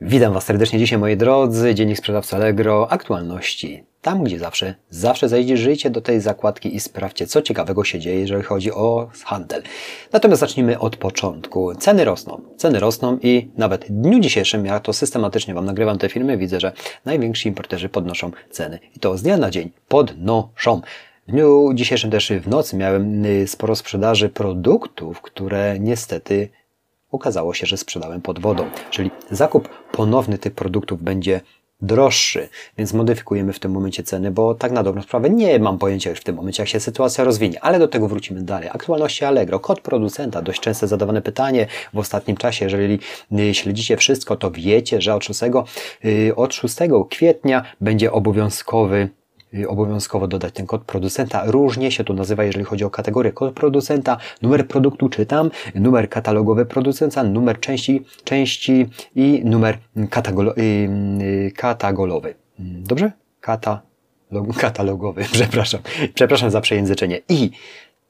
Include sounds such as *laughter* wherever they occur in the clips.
Witam Was serdecznie dzisiaj, moi drodzy. Dziennik Sprzedawca Allegro. Aktualności. Tam, gdzie zawsze, zawsze zajrzyjcie do tej zakładki i sprawdźcie, co ciekawego się dzieje, jeżeli chodzi o handel. Natomiast zacznijmy od początku. Ceny rosną. Ceny rosną i nawet w dniu dzisiejszym, ja to systematycznie Wam nagrywam te filmy, widzę, że najwięksi importerzy podnoszą ceny. I to z dnia na dzień podnoszą. W dniu dzisiejszym też w nocy miałem y, sporo sprzedaży produktów, które niestety okazało się, że sprzedałem pod wodą. Czyli zakup ponowny tych produktów będzie droższy, więc modyfikujemy w tym momencie ceny, bo tak na dobrą sprawę nie mam pojęcia już w tym momencie, jak się sytuacja rozwinie, ale do tego wrócimy dalej. Aktualności Allegro, kod producenta, dość często zadawane pytanie w ostatnim czasie, jeżeli y, śledzicie wszystko, to wiecie, że od 6, y, od 6 kwietnia będzie obowiązkowy obowiązkowo dodać ten kod producenta. Różnie się to nazywa, jeżeli chodzi o kategorię kod producenta, numer produktu czytam, numer katalogowy producenta, numer części, części i numer katagolo, yy, katagolowy. Dobrze? Kata, katalogowy, *laughs* przepraszam. Przepraszam za przejęzyczenie. I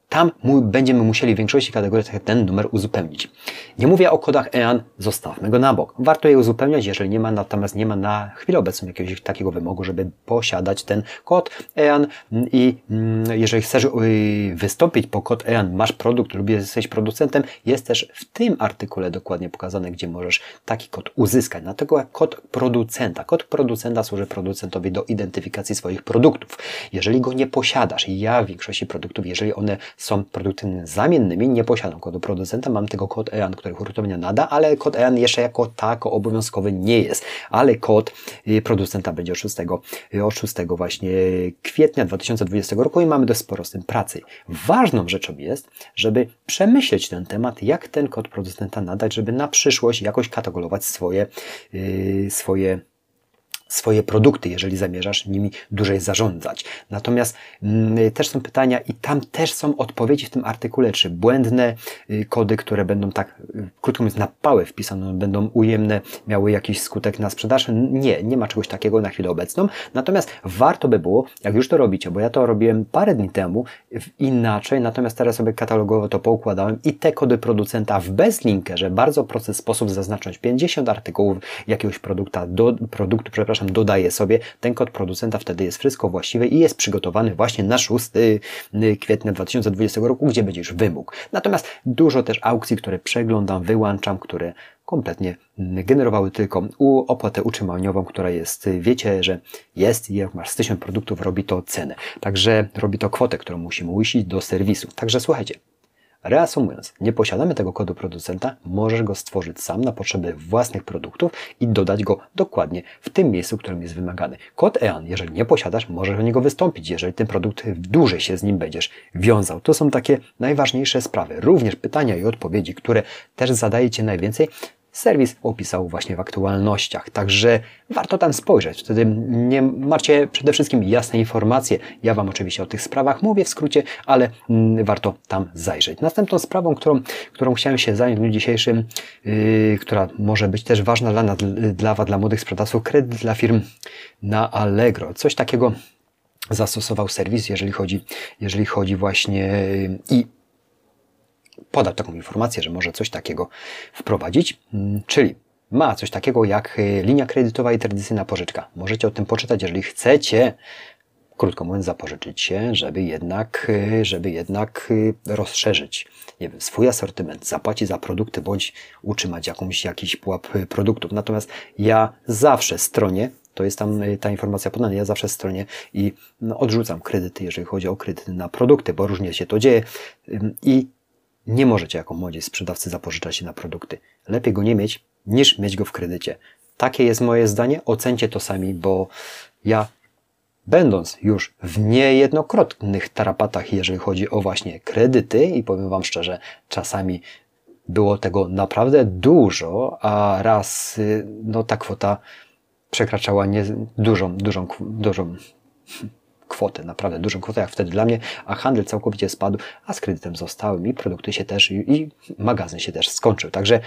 tam będziemy musieli w większości kategoriach ten numer uzupełnić. Nie mówię o kodach EAN, zostawmy go na bok. Warto je uzupełniać, jeżeli nie ma, natomiast nie ma na chwilę obecną jakiegoś takiego wymogu, żeby posiadać ten kod EAN i mm, jeżeli chcesz y, wystąpić po kod EAN, masz produkt lub jesteś producentem, jest też w tym artykule dokładnie pokazane, gdzie możesz taki kod uzyskać. Dlatego kod producenta. Kod producenta służy producentowi do identyfikacji swoich produktów. Jeżeli go nie posiadasz, ja w większości produktów, jeżeli one są produktami zamiennymi, nie posiadam kodu producenta, mam tego kod EAN, który hurtownia nada, ale kod EAN jeszcze jako tako obowiązkowy nie jest, ale kod y, producenta będzie od 6, y, od 6 właśnie kwietnia 2020 roku i mamy dość sporo z tym pracy. Ważną rzeczą jest, żeby przemyśleć ten temat, jak ten kod producenta nadać, żeby na przyszłość jakoś katalogować swoje, yy, swoje swoje produkty, jeżeli zamierzasz nimi dłużej zarządzać. Natomiast mm, też są pytania i tam też są odpowiedzi w tym artykule, czy błędne y, kody, które będą tak, y, krótko mówiąc, na pałę wpisane, będą ujemne, miały jakiś skutek na sprzedaż. Nie, nie ma czegoś takiego na chwilę obecną. Natomiast warto by było, jak już to robicie, bo ja to robiłem parę dni temu inaczej, natomiast teraz sobie katalogowo to poukładałem i te kody producenta w bezlinkerze, bardzo prosty sposób zaznaczyć 50 artykułów jakiegoś produkta, do, produktu, przepraszam, przepraszam, dodaję sobie ten kod producenta, wtedy jest wszystko właściwe i jest przygotowany właśnie na 6 y, kwietnia 2020 roku, gdzie będzie już wymóg. Natomiast dużo też aukcji, które przeglądam, wyłączam, które kompletnie generowały tylko opłatę utrzymaniową, która jest, wiecie, że jest i jak masz z 1000 produktów, robi to cenę. Także robi to kwotę, którą musimy ujścić do serwisu. Także słuchajcie, Reasumując, nie posiadamy tego kodu producenta, możesz go stworzyć sam na potrzeby własnych produktów i dodać go dokładnie w tym miejscu, w którym jest wymagany. Kod EAN, jeżeli nie posiadasz, możesz o niego wystąpić, jeżeli ten produkt dłużej się z nim będziesz wiązał. To są takie najważniejsze sprawy. Również pytania i odpowiedzi, które też zadajecie najwięcej, serwis opisał właśnie w aktualnościach. Także warto tam spojrzeć. Wtedy nie macie przede wszystkim jasne informacje. Ja Wam oczywiście o tych sprawach mówię w skrócie, ale mm, warto tam zajrzeć. Następną sprawą, którą, którą chciałem się zająć w dniu dzisiejszym, yy, która może być też ważna dla, dla Was, dla młodych sprzedawców, kredyt dla firm na Allegro. Coś takiego zastosował serwis, jeżeli chodzi, jeżeli chodzi właśnie yy, i podać taką informację, że może coś takiego wprowadzić, mm, czyli ma coś takiego jak y, linia kredytowa i tradycyjna pożyczka. Możecie o tym poczytać, jeżeli chcecie, krótko mówiąc, zapożyczyć się, żeby jednak, y, żeby jednak y, rozszerzyć nie wiem, swój asortyment, zapłacić za produkty bądź utrzymać jakąś, jakiś pułap produktów. Natomiast ja zawsze stronie, to jest tam ta informacja podana, ja zawsze stronie i no, odrzucam kredyty, jeżeli chodzi o kredyty na produkty, bo różnie się to dzieje i nie możecie jako młodzi sprzedawcy zapożyczać się na produkty. Lepiej go nie mieć, niż mieć go w kredycie. Takie jest moje zdanie. Ocencie to sami, bo ja będąc już w niejednokrotnych tarapatach, jeżeli chodzi o właśnie kredyty i powiem Wam szczerze, czasami było tego naprawdę dużo, a raz y, no, ta kwota przekraczała nie, dużą, dużą, dużą kwotę, naprawdę dużą kwotę jak wtedy dla mnie, a handel całkowicie spadł, a z kredytem zostały i produkty się też i magazyn się też skończył. Także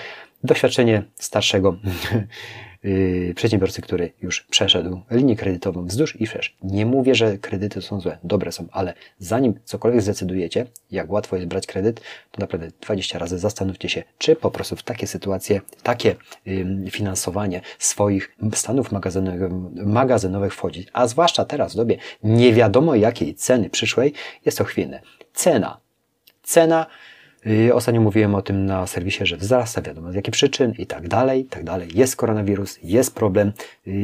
doświadczenie starszego yy, *laughs* przedsiębiorcy, który już przeszedł linię kredytową wzdłuż i wszerz. Nie mówię, że kredyty są złe, dobre są, ale zanim cokolwiek zdecydujecie, jak łatwo jest brać kredyt, to naprawdę 20 razy zastanówcie się, czy po prostu w takie sytuacje, takie finansowanie swoich stanów magazynowych, magazynowych wchodzić, a zwłaszcza teraz w dobie nie wiadomo jakiej ceny przyszłej, jest to chwiejne. Cena. Cena Ostatnio mówiłem o tym na serwisie, że wzrasta, wiadomo z jakich przyczyn i tak dalej, i tak dalej. Jest koronawirus, jest problem,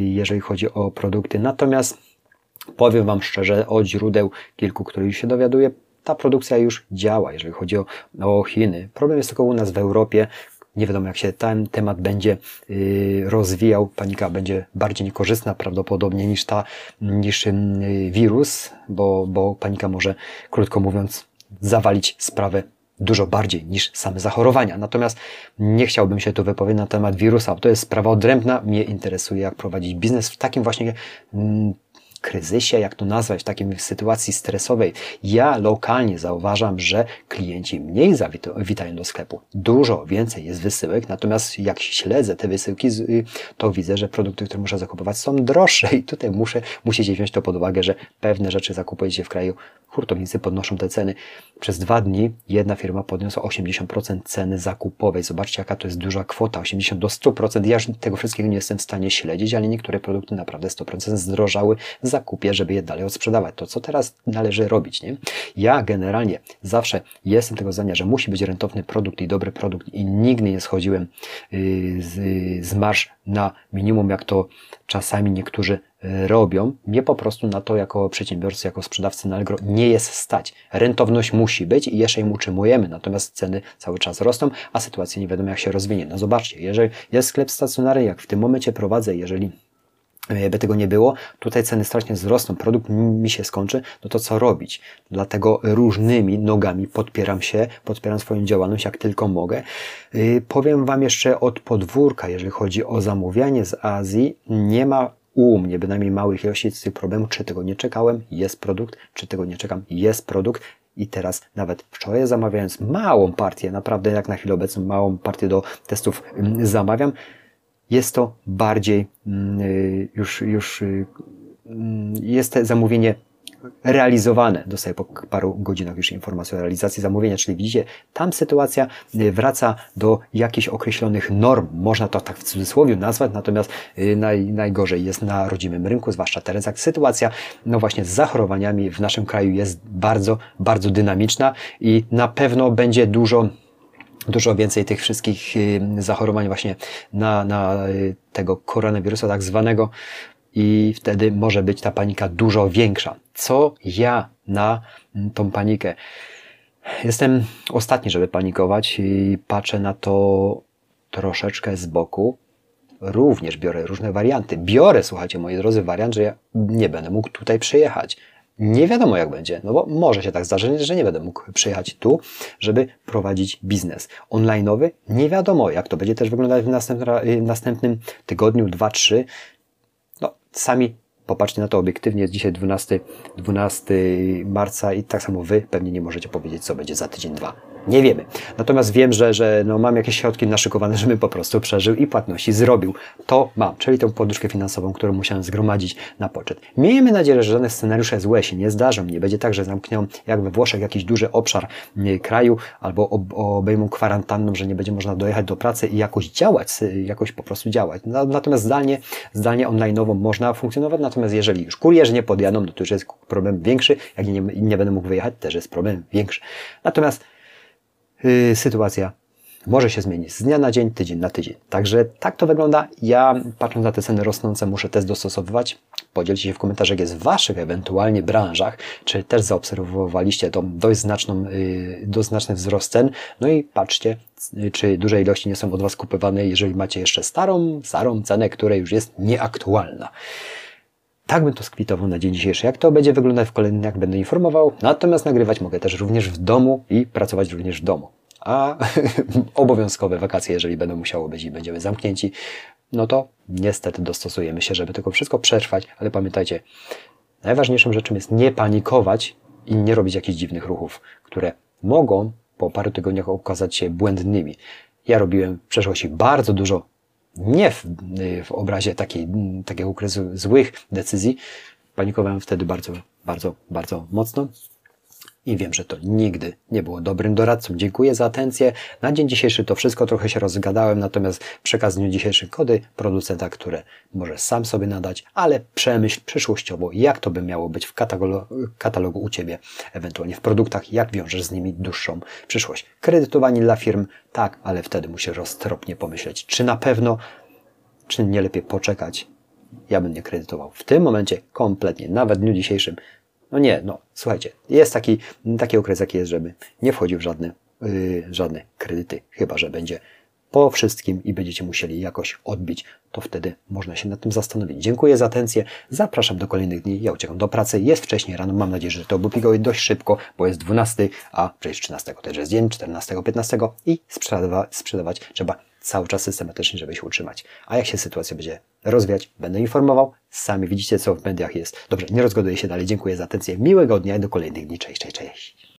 jeżeli chodzi o produkty. Natomiast powiem Wam szczerze, od źródeł kilku, których się dowiaduję, ta produkcja już działa, jeżeli chodzi o, o Chiny. Problem jest tylko u nas w Europie. Nie wiadomo, jak się ten temat będzie rozwijał. Panika będzie bardziej niekorzystna prawdopodobnie niż ta, niż wirus, bo, bo panika może, krótko mówiąc, zawalić sprawę dużo bardziej niż same zachorowania. Natomiast nie chciałbym się tu wypowiedzieć na temat wirusa. To jest sprawa odrębna. Mnie interesuje, jak prowadzić biznes w takim właśnie mm, kryzysie, jak to nazwać, w takiej sytuacji stresowej, ja lokalnie zauważam, że klienci mniej zawitają do sklepu. Dużo więcej jest wysyłek, natomiast jak śledzę te wysyłki, to widzę, że produkty, które muszę zakupować są droższe i tutaj muszę, musicie wziąć to pod uwagę, że pewne rzeczy zakupujecie w kraju, hurtownicy podnoszą te ceny. Przez dwa dni jedna firma podniosła 80% ceny zakupowej. Zobaczcie, jaka to jest duża kwota, 80 do 100%. Ja tego wszystkiego nie jestem w stanie śledzić, ale niektóre produkty naprawdę 100% zdrożały w zakupie, żeby je dalej odsprzedawać. To co teraz należy robić, nie? Ja generalnie zawsze jestem tego zdania, że musi być rentowny produkt i dobry produkt i nigdy nie schodziłem yy, z, z marsz na minimum, jak to czasami niektórzy yy, robią. Mnie po prostu na to jako przedsiębiorcy, jako sprzedawcy na Allegro nie jest stać. Rentowność musi być i jeszcze im utrzymujemy, natomiast ceny cały czas rosną, a sytuacja nie wiadomo jak się rozwinie. No zobaczcie, jeżeli jest sklep stacjonarny, jak w tym momencie prowadzę, jeżeli E, by tego nie było, tutaj ceny strasznie wzrosną, produkt mi się skończy, no to co robić? Dlatego różnymi nogami podpieram się, podpieram swoją działalność jak tylko mogę. E, powiem Wam jeszcze od podwórka, jeżeli chodzi o zamawianie z Azji, nie ma u mnie bynajmniej małych ilości tych problemów, czy tego nie czekałem, jest produkt, czy tego nie czekam, jest produkt. I teraz nawet wczoraj zamawiając małą partię, naprawdę jak na chwilę obecną małą partię do testów mm, zamawiam, jest to bardziej mm, y, już, już y, mm, jest to zamówienie realizowane. Dostaję po paru godzinach już informację o realizacji zamówienia, czyli widzicie, tam sytuacja y, wraca do jakichś określonych norm. Można to tak w cudzysłowie nazwać, natomiast naj, najgorzej jest na rodzimym rynku, zwłaszcza teraz, jak sytuacja, no właśnie z zachorowaniami w naszym kraju jest bardzo, bardzo dynamiczna i na pewno będzie dużo dużo więcej tych wszystkich y, zachorowań właśnie na, na y, tego koronawirusa tak zwanego i wtedy może być ta panika dużo większa. Co ja na tą panikę? Jestem ostatni, żeby panikować i patrzę na to troszeczkę z boku. Również biorę różne warianty. Biorę, słuchajcie, moi drodzy, wariant, że ja nie będę mógł tutaj przyjechać. Nie wiadomo jak będzie, no bo może się tak zdarzyć, że nie będę mógł przyjechać tu, żeby prowadzić biznes online'owy. Nie wiadomo jak to będzie też wyglądać w następnym tygodniu, dwa, trzy. No, sami popatrzcie na to obiektywnie, jest dzisiaj 12, 12 marca i tak samo Wy pewnie nie możecie powiedzieć, co będzie za tydzień, dwa. Nie wiemy. Natomiast wiem, że, że no mam jakieś środki naszykowane, żebym po prostu przeżył i płatności zrobił. To mam, czyli tą poduszkę finansową, którą musiałem zgromadzić na poczet. Miejmy nadzieję, że żadne scenariusze złe się nie zdarzą. Nie będzie tak, że zamkną jak we Włoszech jakiś duży obszar kraju albo ob obejmą kwarantanną, że nie będzie można dojechać do pracy i jakoś działać, jakoś po prostu działać. Natomiast zdalnie, zdalnie online'owo można funkcjonować, natomiast jeżeli już kurierzy nie podjadą, no to już jest problem większy. Jak nie, nie będę mógł wyjechać, też jest problem większy. Natomiast yy, sytuacja może się zmienić z dnia na dzień, tydzień na tydzień. Także tak to wygląda. Ja patrząc na te ceny rosnące muszę też dostosowywać. Podzielcie się w komentarzach, jak jest w Waszych ewentualnie branżach, czy też zaobserwowaliście tą dość, znaczną, yy, dość znaczny wzrost cen. No i patrzcie, czy duże ilości nie są od Was kupowane, jeżeli macie jeszcze starą, starą cenę, która już jest nieaktualna. Tak bym to skwitował na dzień dzisiejszy. Jak to będzie wyglądać w kolejnych dniach, będę informował. Natomiast nagrywać mogę też również w domu i pracować również w domu. A *laughs* obowiązkowe wakacje, jeżeli będą musiało być i będziemy zamknięci, no to niestety dostosujemy się, żeby tylko wszystko przetrwać, ale pamiętajcie, najważniejszą rzeczą jest nie panikować i nie robić jakichś dziwnych ruchów, które mogą po paru tygodniach okazać się błędnymi. Ja robiłem w przeszłości bardzo dużo, nie w, w obrazie takiej, takiego okresu złych decyzji. Panikowałem wtedy bardzo, bardzo, bardzo mocno i wiem, że to nigdy nie było dobrym doradcą. Dziękuję za atencję. Na dzień dzisiejszy to wszystko trochę się rozgadałem, natomiast przekaz dniu dzisiejszy kody producenta, które może sam sobie nadać, ale przemyśl przyszłościowo, jak to by miało być w katalogu, katalogu u Ciebie, ewentualnie w produktach, jak wiążesz z nimi dłuższą przyszłość. Kredytowanie dla firm, tak, ale wtedy musisz roztropnie pomyśleć, czy na pewno, czy nie lepiej poczekać. Ja bym nie kredytował. W tym momencie kompletnie, nawet w dniu dzisiejszym, no nie, no słuchajcie, jest taki, taki okres, jaki jest, żeby nie wchodził w żadne, yy, żadne kredyty, chyba że będzie po wszystkim i będziecie musieli jakoś odbić, to wtedy można się nad tym zastanowić. Dziękuję za atencję, zapraszam do kolejnych dni, ja uciekam do pracy, jest wcześniej rano, mam nadzieję, że to obupigowie dość szybko, bo jest 12, a przecież 13 też jest dzień, 14, 15 i sprzedawa, sprzedawać trzeba cały czas systematycznie, żeby się utrzymać. A jak się sytuacja będzie rozwijać, będę informował. Sami widzicie, co w mediach jest. Dobrze, nie rozgaduję się dalej. Dziękuję za atencję. Miłego dnia i do kolejnych dni. Cześć, cześć, cześć.